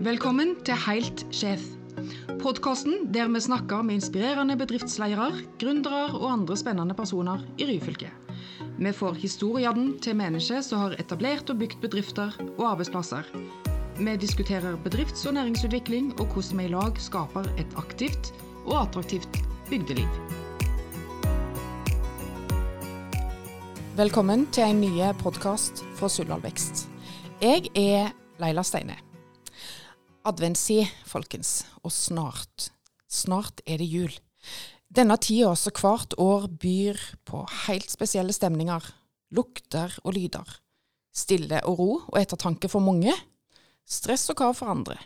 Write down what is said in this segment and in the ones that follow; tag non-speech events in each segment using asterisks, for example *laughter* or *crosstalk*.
Velkommen til Helt sjef. Podkasten der vi snakker med inspirerende bedriftsledere, gründere og andre spennende personer i Ryfylke. Vi får historiene til mennesker som har etablert og bygd bedrifter og arbeidsplasser. Vi diskuterer bedrifts- og næringsutvikling og hvordan vi i lag skaper et aktivt og attraktivt bygdeliv. Velkommen til en ny podkast fra Suldal Vekst. Jeg er Leila Steine. Adventstid, folkens. Og snart, snart er det jul. Denne tida som hvert år byr på helt spesielle stemninger, lukter og lyder. Stille og ro og ettertanke for mange. Stress og krav for andre.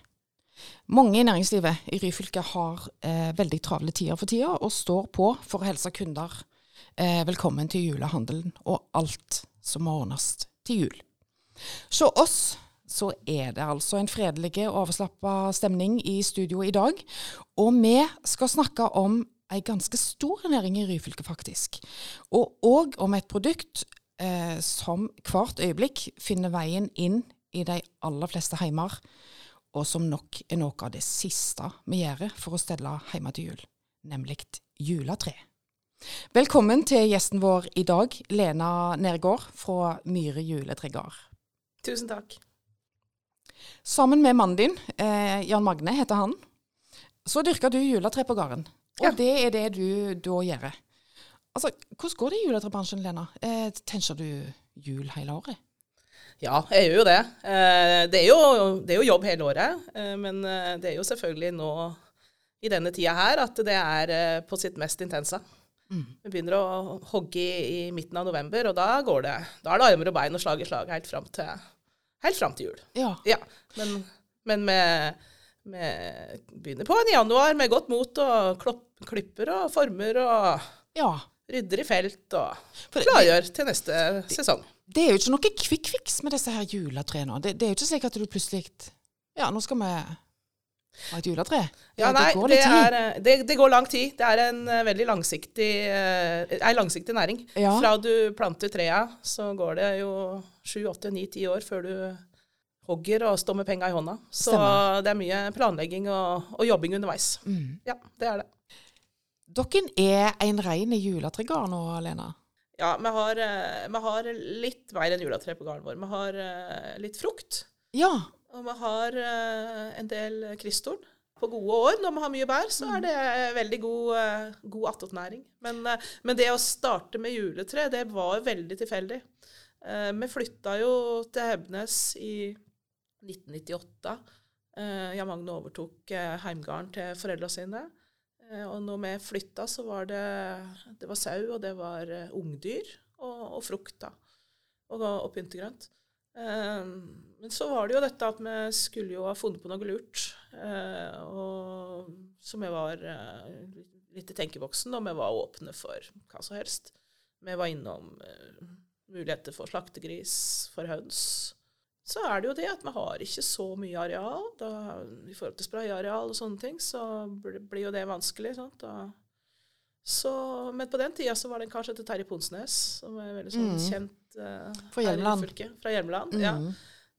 Mange i næringslivet i Ryfylke har eh, veldig travle tider for tida, og står på for å helse kunder eh, velkommen til julehandelen og alt som må ordnes til jul. Se oss så er det altså en fredelig og avslappa stemning i studio i dag. Og vi skal snakke om ei ganske stor næring i Ryfylke, faktisk. Og òg om et produkt eh, som hvert øyeblikk finner veien inn i de aller fleste heimer, og som nok er noe av det siste vi gjør for å stelle hjemme til jul, nemlig juletre. Velkommen til gjesten vår i dag, Lena Nergård fra Myhre juletregard. Tusen takk. Sammen med mannen din, eh, Jan Magne heter han, så dyrker du juletre på gården. Og Ja. det er det du da gjør. Altså, hvordan går det i juletrebransjen, Lena? Eh, tenker du jul hele året? Ja, jeg gjør jo det. Eh, Det er jo, det er jo jobb hele året, eh, men eh, det er jo selvfølgelig nå i denne tida her at det er eh, på sitt mest intense. Vi begynner å hogge i, i midten av november, og da går det. Da er det armer og bein og slag i slag helt fram til, helt fram til jul. Ja. Ja, men, men med, med begynner på en januar med godt mot og klopp, klipper og former og ja. rydder i felt og klargjør til neste sesong. Det er jo ikke noe fix med disse her juletrærne. Det, det er jo ikke slik at du plutselig Ja, nå skal vi ha et juletre. Ja, nei, det går det, er, eh, det, det går lang tid. Det er en eh, veldig langsiktig, en langsiktig næring. Ja. Fra du planter trea, så går det jo sju, åtte, ni, ti år før du hogger og står med penga i hånda. Så Stemmer. det er mye planlegging og, og jobbing underveis. Mm. Ja, det er det. Dere er en rein juletregard nå, Lena? Ja, vi har, eh, vi har litt mer enn juletre på gården vår. Vi har eh, litt frukt, Ja. Og vi har eh, en del kristtorn. På gode år, når vi har mye bær, så er det veldig god, uh, god attåtnæring. Men, eh, men det å starte med juletre, det var veldig tilfeldig. Eh, vi flytta jo til Hebnes i 1998. Uh, Jan Magne overtok heimgarden til foreldra sine. Eh, og når vi flytta, så var det, det var sau, og det var eh, ungdyr og, og frukt. Og, og pyntegrønt. Eh, men så var det jo dette at vi skulle jo ha funnet på noe lurt. eh, og så vi var eh, litt i tenkeboksen, og vi var åpne for hva som helst. Vi var innom eh, muligheter for slaktegris, for høns. Så er det jo det at vi har ikke så mye areal. Da, I forhold til sprayareal og sånne ting, så blir jo det vanskelig. Sant? Da, så, men på den tida så var det en kar som Terje Ponsnes, som er veldig sånn Mm. kjent eh, Fra Hjelmeland. Fra Hjelmeland. Ja, Mm.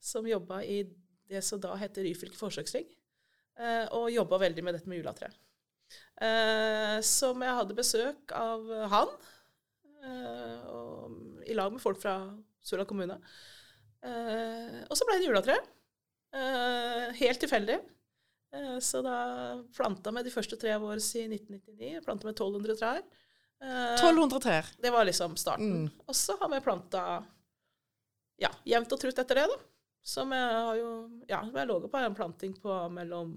Som jobba i det som da heter Ryfylke forsøksring, eh, og jobba veldig med dette med juletre. Eh, som jeg hadde besøk av han, eh, og, i lag med folk fra Sula kommune. Eh, og så ble det juletre. Eh, helt tilfeldig. Så da planta vi de første trærne våre i 1999. Planta med 1200 trær. Eh, 1200 trær. det var liksom starten. Mm. Og så har vi planta ja, jevnt og trutt etter det, da. Så jeg har jo Ja, har ligget på en planting på mellom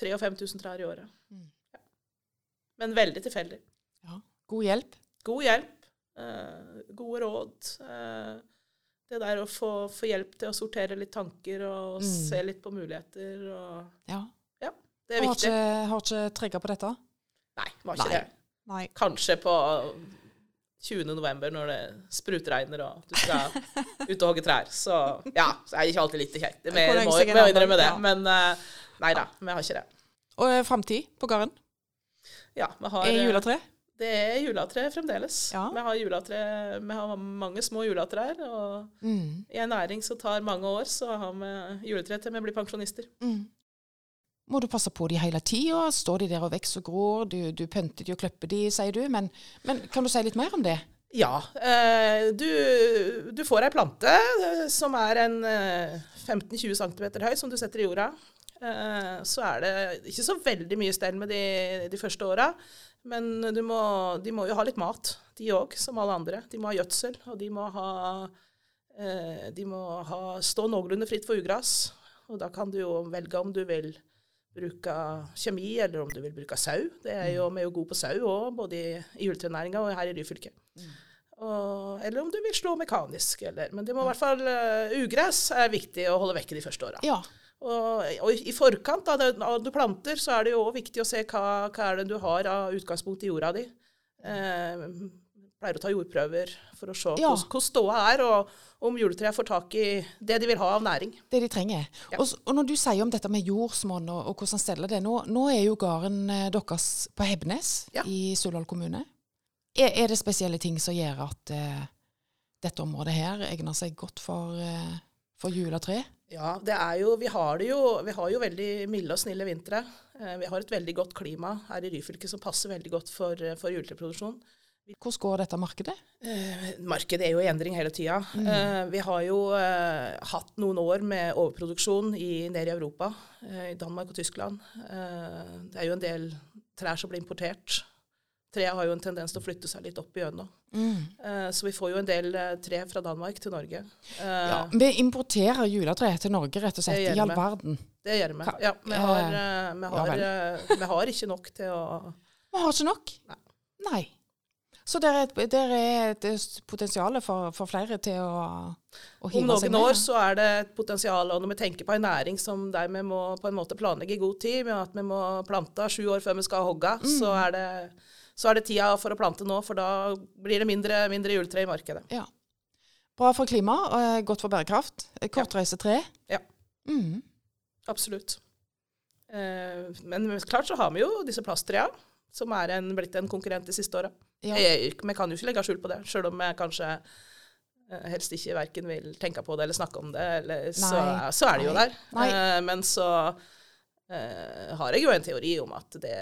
3000 og 5000 trær i året. Mm. Ja. Men veldig tilfeldig. Ja. God hjelp. God hjelp, eh, gode råd. Eh, det der å få, få hjelp til å sortere litt tanker og Mm. se litt på muligheter og Ja. Det er Har viktig. ikke, har ikke trigga på dette? Nei, var ikke Nei. det. Nei. Kanskje på 20. november når det sprutregner og du skal ut og hogge trær. Så ja, så er det ikke alltid litt kjekt. Vi må må innrømme det. Men eh, nei da, vi har ikke det. Og eh, framtid på gården? Ja, vi har Er eh, juletre? Det er juletre fremdeles. Ja. Vi har, juletre, vi har mange små juletrær. Og Mm. i en næring som tar mange år, så har vi juletre til vi blir pensjonister. Mm. Må du passe på de hele tida? Står de der og vokser og gror? Du, du pynter de og klipper de, sier du. Men, men kan du si litt mer om det? Ja. Eh, du, du får ei plante eh, som er en eh, 15-20 cm høy, som du setter i jorda. Eh, så er det ikke så veldig mye stell med de, de første åra. Men må, de må jo ha litt mat, de òg, som alle andre. De må ha gjødsel, og de må ha eh, De må ha, stå noenlunde fritt for ugras. Og da kan du jo velge om du vil bruke kjemi, eller om du vil bruke sau. Det er jo, Vi er jo gode på sau òg, både i, i juletrenæringa og her i Ryfylke. Og, eller om du vil slå mekanisk. Eller, men det må i hvert fall uh, Ugress er viktig å holde vekke de første åra. Ja. Og, og i- forkant av det du planter, så er det jo òg viktig å se hva, hva er det du har av utgangspunkt i jorda di. Eh, pleier å ta jordprøver for å se Ja. hvordan hvordan ståa er, og om juletreet får tak i det de vil ha av næring. Det de trenger. Ja. Og, og når du sier om dette med jordsmonn og, og hvordan steller det nå, nå er jo gården eh, deres på Hebnes Ja. i Suldal kommune. Er, er det spesielle ting som gjør at uh, dette området her egner seg godt for, uh, for juletre? Ja, det er jo, vi har det jo, vi har jo veldig milde og snille vintre. Vi har et veldig godt klima her i Ryfylke som passer veldig godt for, for juletreproduksjon. Hvordan går dette markedet? Eh, markedet er jo i endring hele tida. Eh, vi har jo eh, hatt noen år med overproduksjon i, nede i Europa, i Danmark og Tyskland. Eh, det er jo en del trær som blir importert. Trærne har jo en tendens til å flytte seg litt opp igjennom. Mm. Eh, så vi får jo en del tre fra Danmark til Norge. Eh, Ja, vi importerer juletre til Norge, rett og slett. I all verden. Det gjør vi. Ja, vi har, vi har, vi har ikke nok til å Vi har ikke nok. Nei. Nei. Så det er et, der er et potensial for, for flere til å, å Om hive seg noen år så er det et potensial, og når vi tenker på en næring som der vi må på en måte planlegge i god tid, med at vi må plante sju år før vi skal hogge, Mm. så, er det, så er det tida for å plante nå, for da blir det mindre, mindre juletre i markedet. Ja. Bra for klima, og eh, godt for bærekraft. Kortreiste tre. Ja. Mm. Absolutt. Eh, men klart så har vi jo disse plasttrea, som er en, blitt en konkurrent de siste åra. Ja. Vi kan jo ikke legge skjul på det, sjøl om jeg kanskje eh, helst ikke verken vil tenke på det eller snakke om det, eller, så, så er det jo der. Nei. Eh, men så Uh, har jeg jo en teori om at det,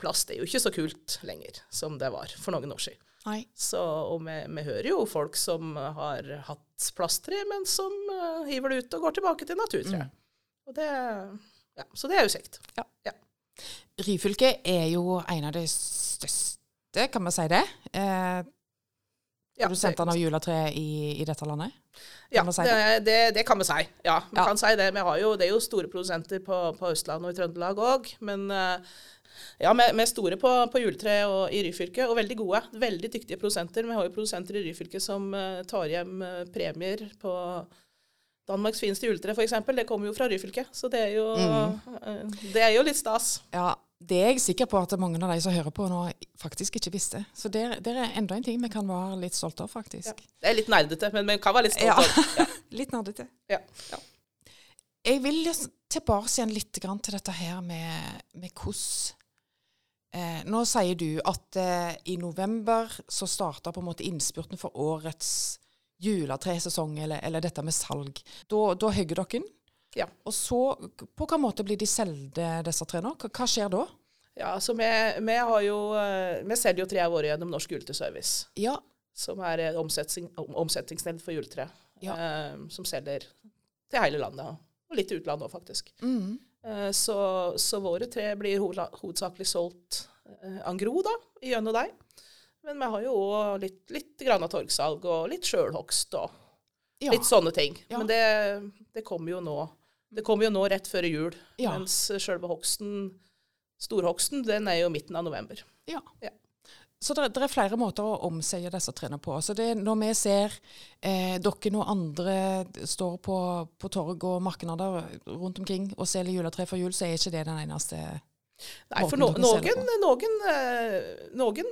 plast er jo ikke så kult lenger som det var for noen år siden. Nei. Så, og vi, vi hører jo folk som har hatt plasttre, men som uh, hiver det ut og går tilbake til naturtre. Mm. Det, ja, så det er jo kjekt. Ryfylke er jo en av de største, kan vi si det, eh, Ja, produsentene av juletre i, i dette landet. Ja, Kan man si det, det, det kan vi si. Ja, vi Ja. kan si det. Vi har jo, det er jo store produsenter på, på Østlandet og i Trøndelag òg. Men eh, ja, vi, vi er store på, på juletre og, i Ryfylke, og veldig gode. Veldig dyktige produsenter. Vi har jo produsenter i Ryfylke som eh, tar hjem eh, premier på Danmarks fineste juletre, f.eks. Det kommer jo fra Ryfylke. Så det er jo, Mm. eh, det er jo litt stas. Ja, det er jeg sikker på at mange av de som hører på nå, faktisk ikke visste. Så det, det er enda en ting vi kan være litt stolte av, Ja. faktisk. Det er litt nerdete, men vi kan være litt stolte av Ja. *laughs* litt nerdete. Ja. Jeg vil tilbake igjen litt til dette her med, med hvordan eh, Nå sier du at eh, i november så starta på en måte innspurten for årets juletresesong, eller, eller dette med salg. Da, hogger dere. Ja. Og så, på hvilken måte blir de solgt, disse trærne? Hva, skjer da? Ja, så vi, vi har jo eh, Vi selger jo trærne våre gjennom Norsk Juletreservice. Ja. som er et omsetning, omsetningsnevnd for juletre, Ja. eh, som selger til hele landet, og litt til utlandet òg, faktisk. Mm. Eh, så, så våre tre blir hovedsakelig solgt eh, en gro, da, gjennom deg. Men vi har jo òg litt, litt grann av torgsalg og litt sjølhogst og Ja. litt sånne ting. Ja. Men det, det kommer jo nå. Det kommer jo nå rett før jul, Ja. mens sjølve hogsten, storhogsten, den er jo midten av november. Ja. Ja. Så det, det er flere måter å omseie disse trærne på. Så det, når vi ser eh, dere og andre står på, på torg og markeder rundt omkring og selger juletre for jul, så er ikke det den eneste Nei, for no, noen, noen, eh, noen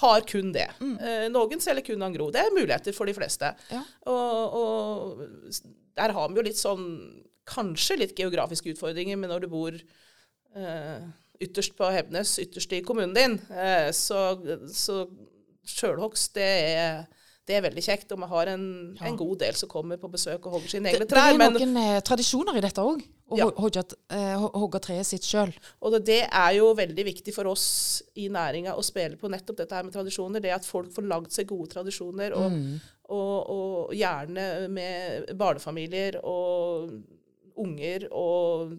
har kun det. Mm. Eh, noen selger kun angro. Det er muligheter for de fleste. Ja. Og, og der har vi jo litt sånn Kanskje litt geografiske utfordringer, men når du bor eh, ytterst på Hebnes, ytterst i kommunen din. Eh, så så sjølhogst, det er det er veldig kjekt. Og vi har en, Ja. en god del som kommer på besøk og hogger sine egne trær. det trær. er noen men, tradisjoner i dette òg, å Ja. eh, ho- hogge treet sitt sjøl. og det, det er jo veldig viktig for oss i næringa å spille på nettopp dette her med tradisjoner. Det at folk får lagd seg gode tradisjoner, og, Mm. og, og gjerne med barnefamilier og unger. Og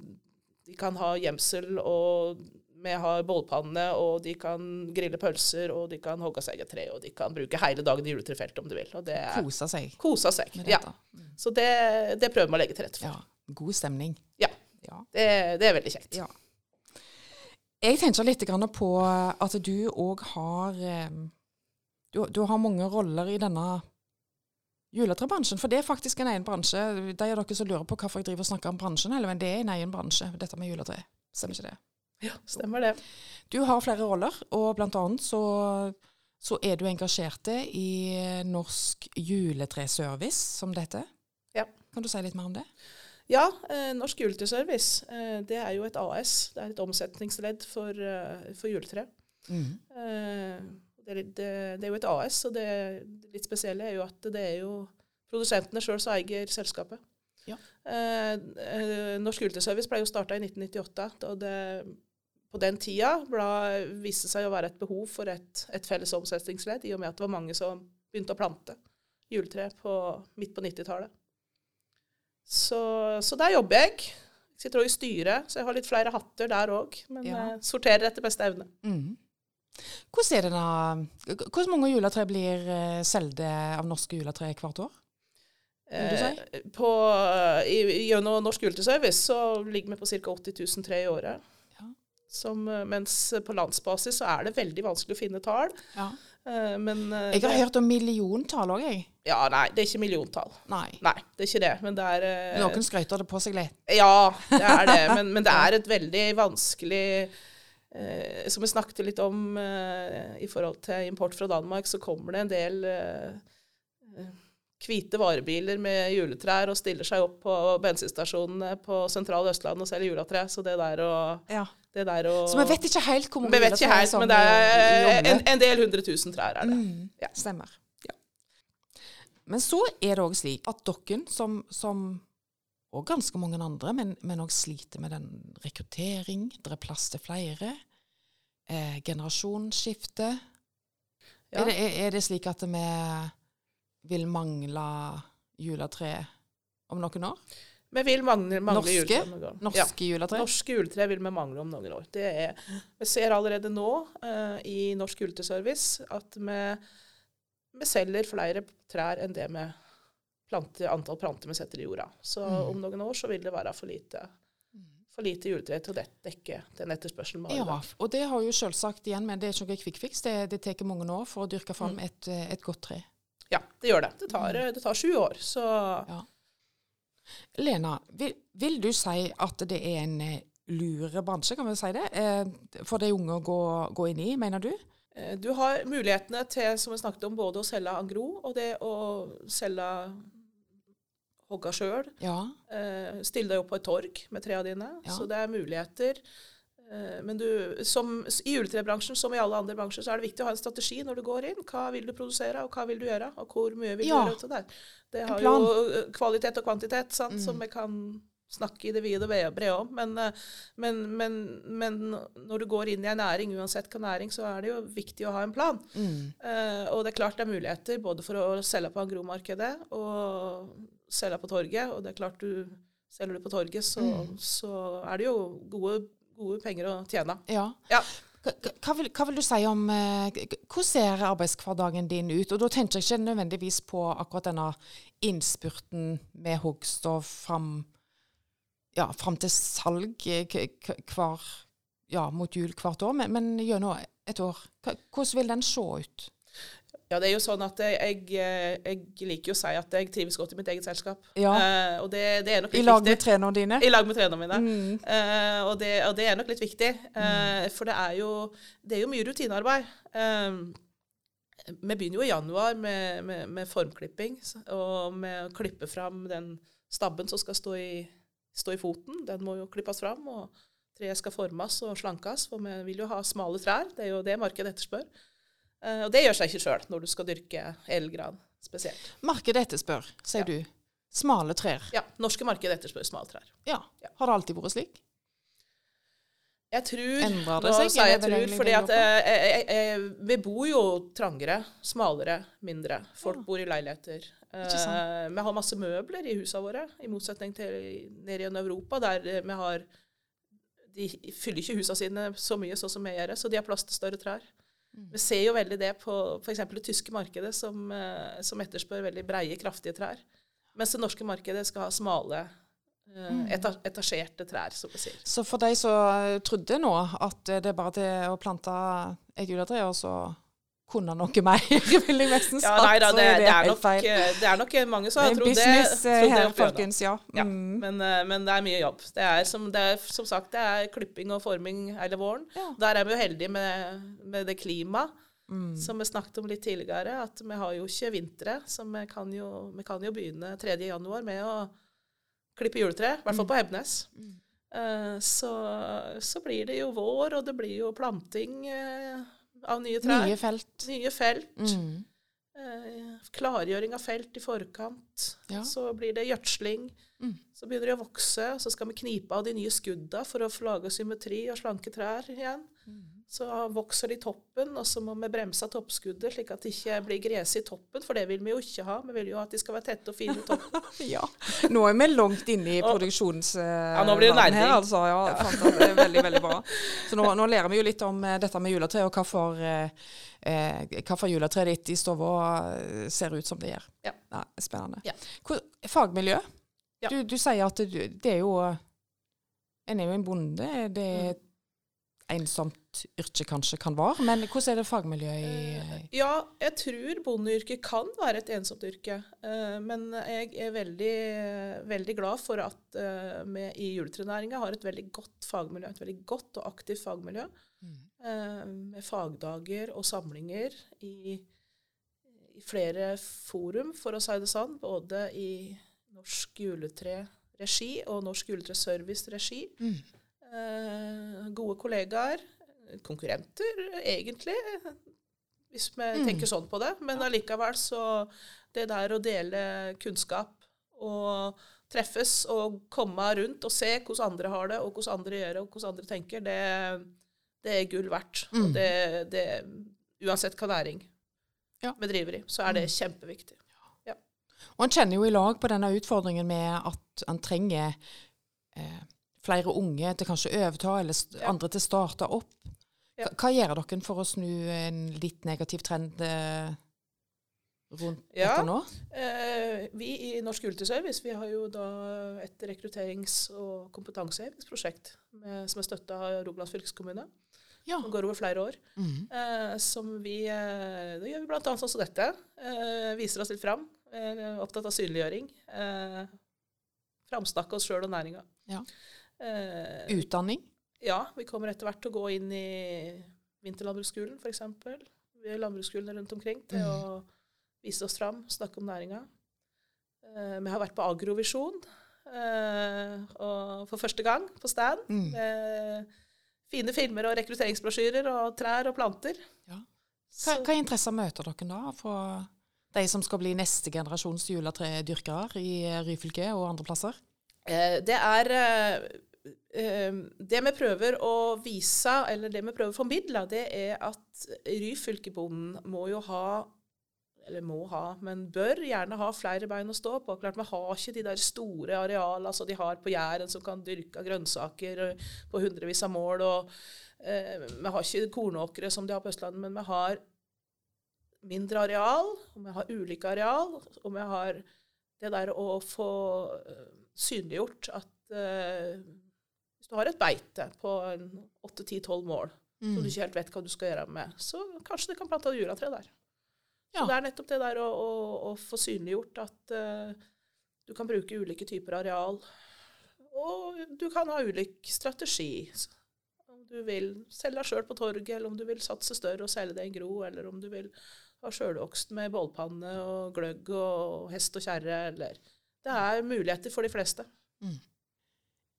de kan ha gjemsel, og vi har bålpanne, og de kan grille pølser, og de kan hogge seg et tre, og de kan bruke hele dagen i juletrefeltet om du vil. Og det er kosa seg kosa seg. Ja. Så det, det prøver vi å legge til rette for. Ja. God stemning. Ja. Ja. Det, det er veldig kjekt. Ja. Jeg tenker litt på at du òg har eh, du, du har mange roller i denne juletrebransjen. For det er faktisk en egen bransje. De av dere som lurer på hvorfor jeg driver og snakker om bransjen, eller, men det er en egen bransje, dette med juletre. Stemmer ikke det? Ja, stemmer det. Du har flere roller, og blant annet så, så er du engasjert i Norsk juletreservice, som det heter. Ja. Kan du si litt mer om det? Ja, eh, Norsk Juletreservice eh, det er jo et AS. Det er et omsetningsledd for, eh, for juletre. Eh, det, det, det er jo et AS, og det, det litt spesielle er jo at det er jo produsentene sjøl som eier selskapet. Ja. Norsk Juletreservice ble jo starta i 1998. og det, på den tida ble, viste det seg å være et behov for et, et felles omsetningsledd, i og med at det var mange som begynte å plante juletre på, midt på 90-tallet. Så, så der jobber jeg. Jeg sitter også i styret, så jeg har litt flere hatter der òg. Men Ja. eh, sorterer etter beste evne. Mm. Hvordan Hvor mange juletre blir eh, solgt av norske juletre hvert år? Si? Eh, på, i, gjennom Norsk Juletreservice så ligger vi på ca. 80 000 tre i året. Ja. Som, eh, mens på landsbasis så er det veldig vanskelig å finne tall. Ja. Eh, men eh, Jeg har det, hørt om milliontall òg, jeg. Ja, nei, det er ikke milliontall. Nei. Nei, det er ikke det. Men det er eh, Noen skryter det på seg litt. Ja, det er det. Men, men det *laughs* er et veldig vanskelig eh, Som vi snakket litt om eh, i forhold til import fra Danmark, så kommer det en del eh, eh, hvite varebiler med juletrær og stiller seg opp på bensinstasjonene på sentrale Østlandet og selger juletre. Så det der å, Ja. Så vi vet ikke helt hvor mange Vi vet ikke helt, men det er en, en del hundre tusen trær er det. Mm, Ja. Stemmer. Men så er det òg slik at dere, som, som og ganske mange andre, men, òg sliter med den rekruttering, det er plass til flere, eh, generasjonsskifte. Ja. Er, det, er, er det slik at vi vil mangle juletre om noen år? Vi vil mangle, mangle Norske? juletre noen gang. Ja. Norske juletre? Norske juletre vil vi mangle om noen år. Det er, vi ser allerede nå eh, i Norsk juletreservice at vi, vi selger flere trær enn det vi planter, antall planter vi setter i jorda. Så Mm. om noen år så vil det være for lite, for lite juletre til å dekke den etterspørselen. Ja, og det har jo selvsagt igjen, men det er ikke noe quick fix. Det, det tar mange år for å dyrke fram Mm. et, et godt tre. ja, det gjør det. Det tar, Mm. det tar sju år. Så Lena, vil, vil du si at det er en eh, lure bransje, kan vi si det, eh, for de unge å gå, gå inn i, mener du? Eh, du har mulighetene til, som vi snakket om, både å selge angro og det å selge hogga sjøl. Ja. Eh, stille deg opp på et torg med trærne dine. Ja. Så det er muligheter. Eh, men du, som, i juletrebransjen, som i alle andre bransjer, så er det viktig å ha en strategi når du går inn. Hva vil du produsere, og hva vil du gjøre, og hvor mye vil du Ja. gjøre ut av det? Det har jo kvalitet og kvantitet, sant, Mm. som vi kan snakke i det vide og brede- om. Men, eh, men, men, men når du går inn i en næring, uansett hva næring, så er det jo viktig å ha en plan. Mm. Uh, og det er klart det er muligheter både for å selge på agromarkedet og selge på torget. Og det er klart du selger du på torget, så, Mm. så er det jo gode, gode penger å tjene. Ja. Ja. Hva, vil, hva vil du si om eh, Hvordan ser arbeidshverdagen din ut? Og da tenker jeg ikke nødvendigvis på akkurat denne innspurten med hogst og fram, ja, fram til salg eh, hver, ja, mot jul hvert år, men, men gjennom et år. Hvordan vil den se ut? Ja, det er jo sånn at jeg, jeg, jeg liker jo å si at jeg trives godt i mitt eget selskap. Ja. Eh, og det, det er nok I lag med viktig. trenerne dine? I lag med trenerne mine. Mm. Eh, og, det, og det er nok litt viktig, eh, for det er, jo, det er jo mye rutinearbeid. Eh, vi begynner jo i januar med, med, med formklipping og med å klippe fram den stabben som skal stå i, stå i foten. Den må jo klippes fram. og treet skal formes og slankes, for vi vil jo ha smale trær. Det er jo det markedet etterspør. Eh, og det gjør seg ikke sjøl når du skal dyrke elgran spesielt. Markedet etterspør, sier Ja. du. Smale trær. Ja, norske markedet etterspør smaltrær. Ja. Ja. Har det alltid vært slik? Jeg tror Endrer det Nå seg? sier Er jeg tror, fordi at jeg, jeg, eh, eh, vi bor jo trangere, smalere, mindre. Folk Ja. bor i leiligheter. Eh, vi har masse møbler i husene våre, i motsetning til nede i Europa, der eh, vi har De fyller ikke husene sine så mye sånn som vi gjør, så de har plass til større trær. Mm. Vi ser jo veldig det på f.eks. det tyske markedet, som, eh, som etterspør veldig breie, kraftige trær. Mens det norske markedet skal ha smale, Mm. etasjerte trær, som vi sier. Så for de som trodde nå at det er bare til å plante et juletre, og så kunne noe mer *laughs* vil jeg nesten sagt. Ja, nei da, så det, er det, er nok, eh, det er nok mange som har er trodd det. business eh, business det her, folkens. Ja. Ja, Mm. men, eh, men det er mye jobb. Det er, som, det er som sagt det er klipping og forming hele våren. Ja. Der er vi jo heldige med, med det klimaet Mm. som vi snakket om litt tidligere. At vi har jo ikke vintre, så vi kan jo, vi kan jo begynne 3. januar med å klippe juletre. I hvert fall på Hebnes. Mm. Uh, så, så blir det jo vår, og det blir jo planting eh, av nye trær. Nye felt. Nye felt. Mm. Eh, klargjøring av felt i forkant. Ja. Så blir det gjødsling. Mm. Så begynner de å vokse, så skal vi knipe av de nye skudda for å få lage symmetri og slanke trær igjen. Mm. Så vokser de toppen, og så må vi bremse toppskuddet slik at det ikke blir gress i toppen, for det vil vi jo ikke ha. Vi vil jo at de skal være tette og fine i toppen. *laughs* Ja. Nå er vi langt inne i Og- produksjonsverdenen Ja, her, altså. Ja, fantastisk. Det er veldig, veldig bra. Så nå, nå lærer vi jo litt om eh, dette med juletre, og hvorfor, eh, eh, hvorfor juletreet ditt i stua eh, ser ut som det gjør. Ja. spennende. Ja. Hvor, fagmiljø? Ja. Du, du sier at du, det er jo En er jo en bonde. Det er et yrke kanskje kan være, men hvordan er det fagmiljøet i Eh, Ja, jeg tror bondeyrket kan være et ensomt yrke. eh, Men jeg er veldig, veldig glad for at eh, vi i juletrenæringa har et veldig godt fagmiljø. Et veldig godt og aktivt fagmiljø. Mm. Med fagdager og samlinger i, i flere forum, for å si det sånn. Både i Norsk juletre-regi og Norsk juletreservice-regi. Mm. Eh, gode kollegaer. Konkurrenter, egentlig, hvis vi Mm. tenker sånn på det. Men allikevel så Det der å dele kunnskap og treffes og komme rundt og se hvordan andre har det, og hvordan andre gjør det, og hvordan andre tenker, det, det er gull verdt. Mm. Og det, det, uansett hva næring Ja. vi driver i, så er det kjempeviktig. Og en kjenner jo i lag på denne utfordringen med at en trenger eh, flere unge til kanskje å overta, eller Ja. andre til å starte opp. Ja. Hva, gjør dere for å snu en litt negativ trend eh, rundt Ja. dette nå? Eh, vi i Norsk Juletreservice vi har jo da et rekrutterings- og kompetansehevingsprosjekt som er støtta av Rogaland fylkeskommune. Ja. Som går over flere år. Mhm. Eh, som vi eh, Det gjør vi bl.a. sånn som dette. Eh, viser oss litt fram. Er opptatt av synliggjøring. Eh, Framsnakke oss sjøl og næringa. Ja. Eh, Utdanning? Ja, vi kommer etter hvert til å gå inn i vinterlandbruksskolen, f.eks. Landbruksskolene rundt omkring til Mm. å vise oss fram, snakke om næringa. Eh, vi har vært på Agrovisjon eh, og for første gang på stand. Mm. Fine filmer og rekrutteringsbrosjyrer og trær og planter. Ja. Hva, hva interesser møter dere da fra de som skal bli neste generasjons juletredyrkere i Ryfylke og andre plasser? eh, det er Det vi prøver å vise, eller det vi prøver å formidle, det er at Ryfylkebonden må jo ha eller må ha, men bør gjerne ha flere bein å stå på. Klart Vi har ikke de der store arealene som de har på Jæren, som kan dyrke grønnsaker eh, på hundrevis av mål. og eh, Vi har ikke kornåkre som de har på Østlandet, men vi har mindre areal, og vi har ulike areal, og vi har det der å få eh, synliggjort at eh, hvis du har et beite på 8-10-12 mål, som du ikke helt vet hva du skal gjøre med, så kanskje du kan plante et juratre der. Ja. Så det er nettopp det der å, å, å få synliggjort at uh, du kan bruke ulike typer areal. Og du kan ha ulik strategi. Om du vil selge deg sjøl på torget, eller om du vil satse større og selge det i en gro, eller om du vil ha sjølokst med bålpanne og gløgg og hest og kjerre, eller Det er muligheter for de fleste.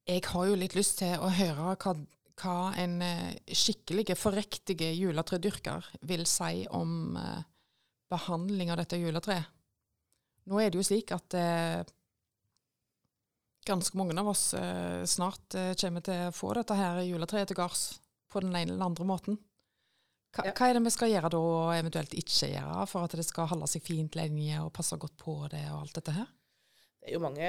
Jeg har jo litt lyst til å høre hva, hva en eh, skikkelig forrektig juletredyrker vil si om eh, behandling av dette juletreet. Nå er det jo slik at eh, ganske mange av oss eh, snart eh, kommer til å få dette her juletreet til gards på den ene eller andre måten. Hva, Ja. hva er det vi skal gjøre da, og eventuelt ikke gjøre, for at det skal holde seg fint lenge og passe godt på det og alt dette her? Det er jo mange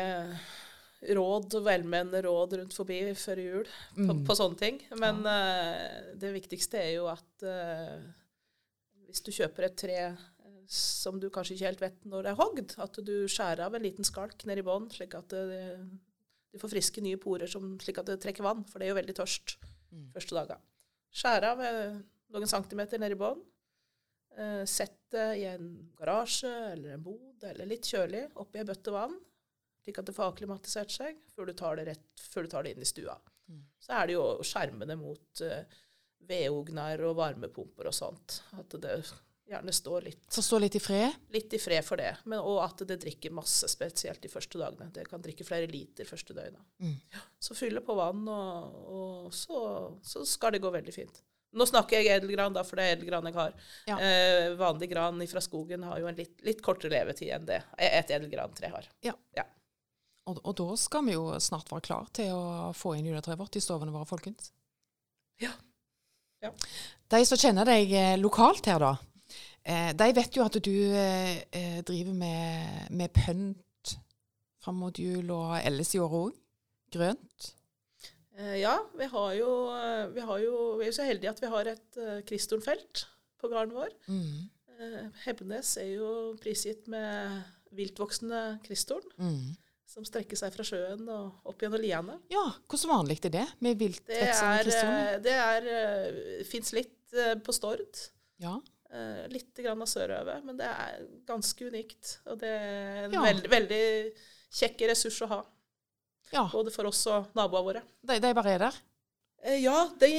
råd, velmenende råd rundt forbi før jul på, Mm. på sånne ting. Men eh, det viktigste er jo at uh, hvis du kjøper et tre eh, som du kanskje ikke helt vet når det er hogd, at du skjærer av en liten skalk ned i bånn, slik at det, du får friske, nye porer som, slik at det trekker vann, for det er jo veldig tørst Mm. første dager. Skjære av noen centimeter ned i bånn. Eh, sett det i en garasje eller en bod eller litt kjølig oppi ei bøtte vann, slik at det får akklimatisert seg før du tar det, rett, før du tar det inn i stua. Mm. Så er det jo skjermene mot uh, vedogner og varmepumper og sånt. At det gjerne står litt, Så stå litt i fred. litt i fred for det. Men, og at det drikker masse, spesielt de første dagene. Det kan drikke flere liter første døgnet. Mm. Så fylle på vann, og, og så, så skal det gå veldig fint. Nå snakker jeg edelgran, da, for det er edelgran jeg har. Ja. Eh, vanlig gran fra skogen har jo en litt, litt kortere levetid enn det et edelgrantre har. Og, og da skal vi jo snart være klar til å få inn juletreet vårt i stovene våre, folkens. Ja. Ja. De som kjenner deg eh, lokalt her, da, eh, de vet jo at du eh, driver med, med pynt fram mot jul og ellers i året òg. Grønt. Eh, ja, vi har, jo, vi har jo Vi er jo så heldige at vi har et Kristornfelt på gården vår. Mm. Eh, Hebnes er jo prisgitt med viltvoksende kristorn, Mm. Som strekker seg fra sjøen og opp gjennom liene. Ja, hvordan vanlig er det med viltvekst som kristne? eh, det er eh, fins litt eh, på Stord. Ja. litt grann av Sørøve, men det er ganske unikt. Og det er en Ja. veldig, veldig kjekk ressurs å ha, ja. både for oss og naboene våre. De, de bare er der. Eh, Ja, de,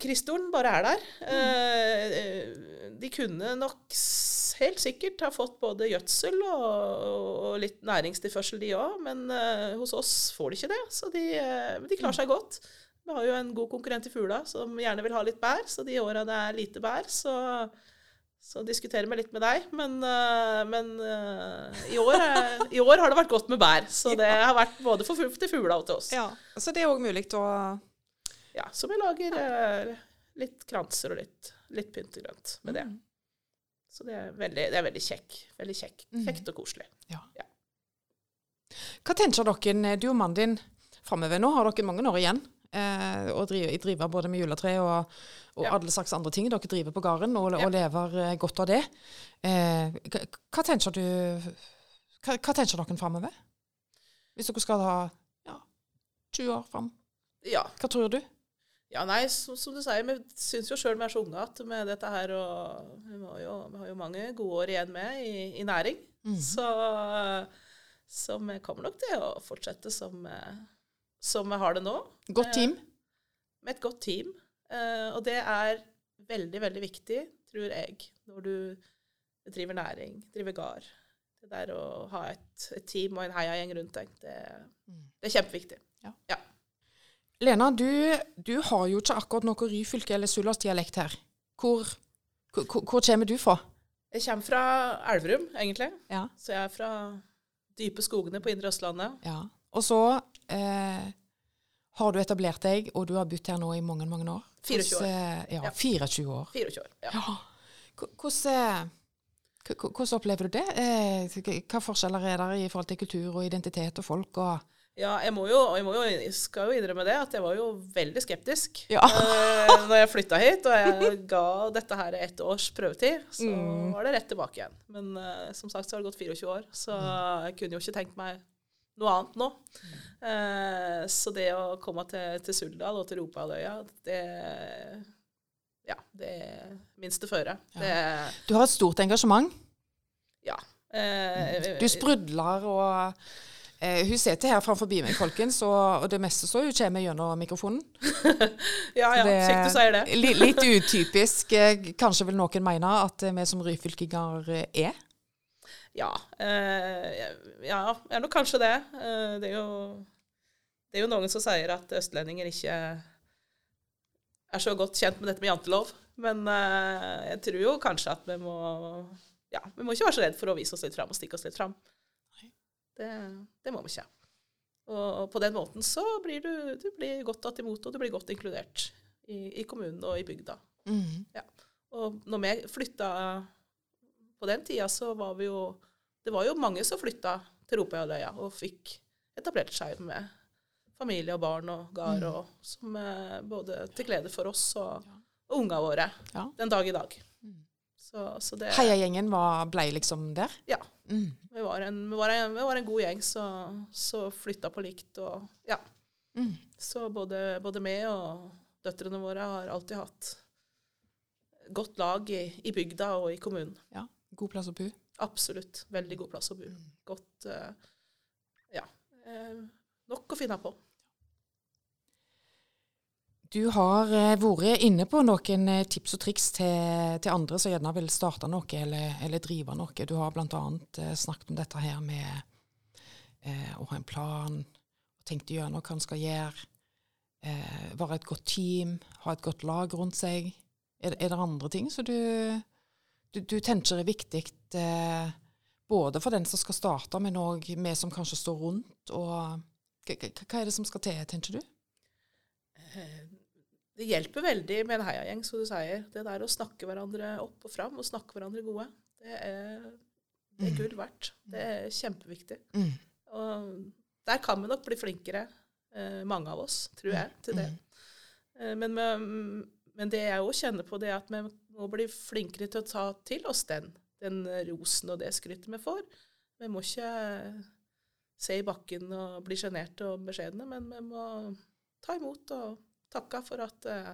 Kristoren bare er der. Eh, eh, De kunne nok helt sikkert ha fått både gjødsel og, og litt næringstilførsel, de òg, men hos oss får de ikke det. Så de, de klarer seg godt. Vi har jo en god konkurrent i fugla som gjerne vil ha litt bær, så de åra det er lite bær, så, så diskuterer vi litt med deg. Men, men i, år, i år har det vært godt med bær, så *laughs* det har vært både for, til fugla og til oss. Ja, Så det er òg mulig å Ja, så vi lager eh, litt kranser og litt, litt pyntegrønt med det. Mm. Så det er veldig, det er veldig kjekk. Veldig kjekk. Mm. Kjekt og koselig. Hva tenker dere, du og mannen din, framover? Nå har dere mange år igjen eh, og driver, driver, både med juletre og, og Ja. alle slags andre ting. Dere driver på gården og, Ja. og lever eh, godt av det. Eh, hva, hva tenker du hva, hva tenker dere framover? Hvis dere skal ha ja, 20 år fram, Ja. hva tror du? Ja, nei, som, som du sier, vi syns jo sjøl vi er så unge at med dette her og vi, jo, vi har jo mange gode år igjen med i, i næring. Mm. Så, så vi kommer nok til å fortsette som, eh, som vi har det nå. Godt team? med et godt team. Eh, og det er veldig, veldig viktig, tror jeg, når du driver næring, driver gard. Det der å ha et, et team og en heiagjeng rundt deg, det, Mm. det er kjempeviktig. Lena, du, du har jo ikke akkurat noe Ryfylke- eller sulasdialekt her. Hvor, hvor, hvor kommer du fra? Jeg kommer fra Elverum, egentlig. Ja. Så jeg er fra dype skogene på indre Østlandet. Ja. Og så eh, har du etablert deg, og du har bodd her nå i mange, mange år. 24 år. Eh, Ja, Ja. 24 år. 24 år. Ja. Ja. Hvordan, eh, hvordan opplever du det? Eh, Hva forskjeller er der i forhold til kultur og identitet og folk? Og Ja, jeg, må jo, jeg, må jo, jeg skal jo innrømme det, at jeg var jo veldig skeptisk Ja. uh, når jeg flytta hit. Og jeg ga dette her ett års prøvetid, så Mm. var det rett tilbake igjen. Men uh, som sagt så har det gått 24 år, så jeg kunne jo ikke tenkt meg noe annet nå. Uh, så det å komme til, til Suldal og til Ropaløya, det Ja, det er minste føre. Ja. du har et stort engasjement. Ja. Uh, Du sprudler og eh, Hun sitter her framfor meg, folkens, og, og det meste så hun kommer gjennom mikrofonen. *laughs* Ja, ja, Det- kjekt du sier det. Li, litt utypisk, eh, kanskje vil noen mene, at eh, vi som ryfylkinger eh, er. Ja, eh, ja, er nok kanskje det. Det er jo Det er jo noen som sier at østlendinger ikke er så godt kjent med dette med jantelov. Men jeg tror jo kanskje at vi må Ja, vi må ikke være så redd for å vise oss litt fram og stikke oss litt fram. Det, det må vi ikke. Og på den måten så blir du, du blir godt tatt imot, og du blir godt inkludert i, i kommunen og i bygda. Mm. Og når vi flytta på den tida, så var vi jo Det var jo mange som flytta til Ropøyaløya og fikk etablert seg med familie og barn og gard, Mm. og som er både til glede for oss og, og unga våre Ja. den dag i dag. Mm. Så, så det Heiagjengen ble liksom der? Ja. Mm. Vi var en, vi var en, vi var en god gjeng som flytta på likt. Og, ja. Mm. Så både, både vi og døtrene våre har alltid hatt godt lag i, i bygda og i kommunen. Ja. God plass å bo? Absolutt. Veldig god plass å bo. Godt uh, Ja. eh, nok å finne på. Du har eh, vært inne på noen eh, tips og triks til, til andre som gjerne vil starte noe eller, eller drive noe. Du har bl.a. Eh, snakket om dette her med eh, å ha en plan, tenkt gjennom hva en skal gjøre, eh, være et godt team, ha et godt lag rundt seg. Er, er det andre ting som du, du, du tenker er viktig eh, både for den som skal starte, men òg vi som kanskje står rundt? og hva er det som skal til, tenker du? Det hjelper veldig med en heiagjeng, som du sier. Det der å snakke hverandre opp og fram, og snakke hverandre gode, det er, det er Mm. gull verdt. Det er kjempeviktig. Mm. Og der kan vi nok bli flinkere, eh, mange av oss, tror jeg, til det. Eh, men, vi- men det jeg òg kjenner på, det er at vi må bli flinkere til å ta til oss den, den rosen og det skrytet vi får. Vi må ikke se i bakken og bli sjenerte og beskjedne, men vi må ta imot og takke for at uh,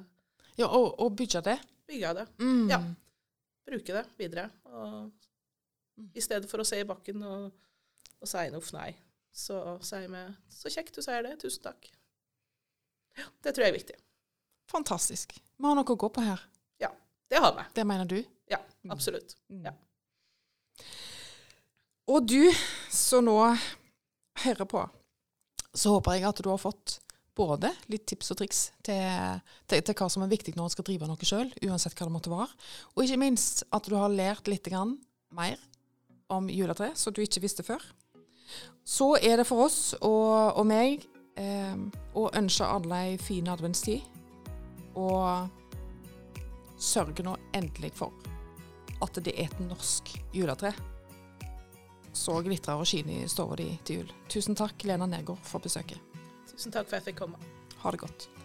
Ja, og, og bygge det. bygga det. Mm. Ja. Bruke det videre. Og i stedet for å se i bakken og, og si noe nei, så sier vi så kjekt du sier det, tusen takk. Ja, det tror jeg er viktig. Fantastisk. Vi har noe å gå på her. Ja, Det har vi. Det mener du? Ja, absolutt. Ja. Og du som nå hører på, så håper jeg at du har fått både litt tips og triks til, til, til hva som er viktig når en skal drive noe sjøl, uansett hva det måtte være. Og ikke minst at du har lært litt mer om juletre, som du ikke visste før. Så er det for oss og, og meg eh, å ønske alle ei fin adventstid. Og sørge nå endelig for at det er et norsk juletre så glitrer og skiner i stua di til jul. Tusen takk, Lena Nergård, for besøket. Tusen takk for at jeg fikk komme. Ha det godt.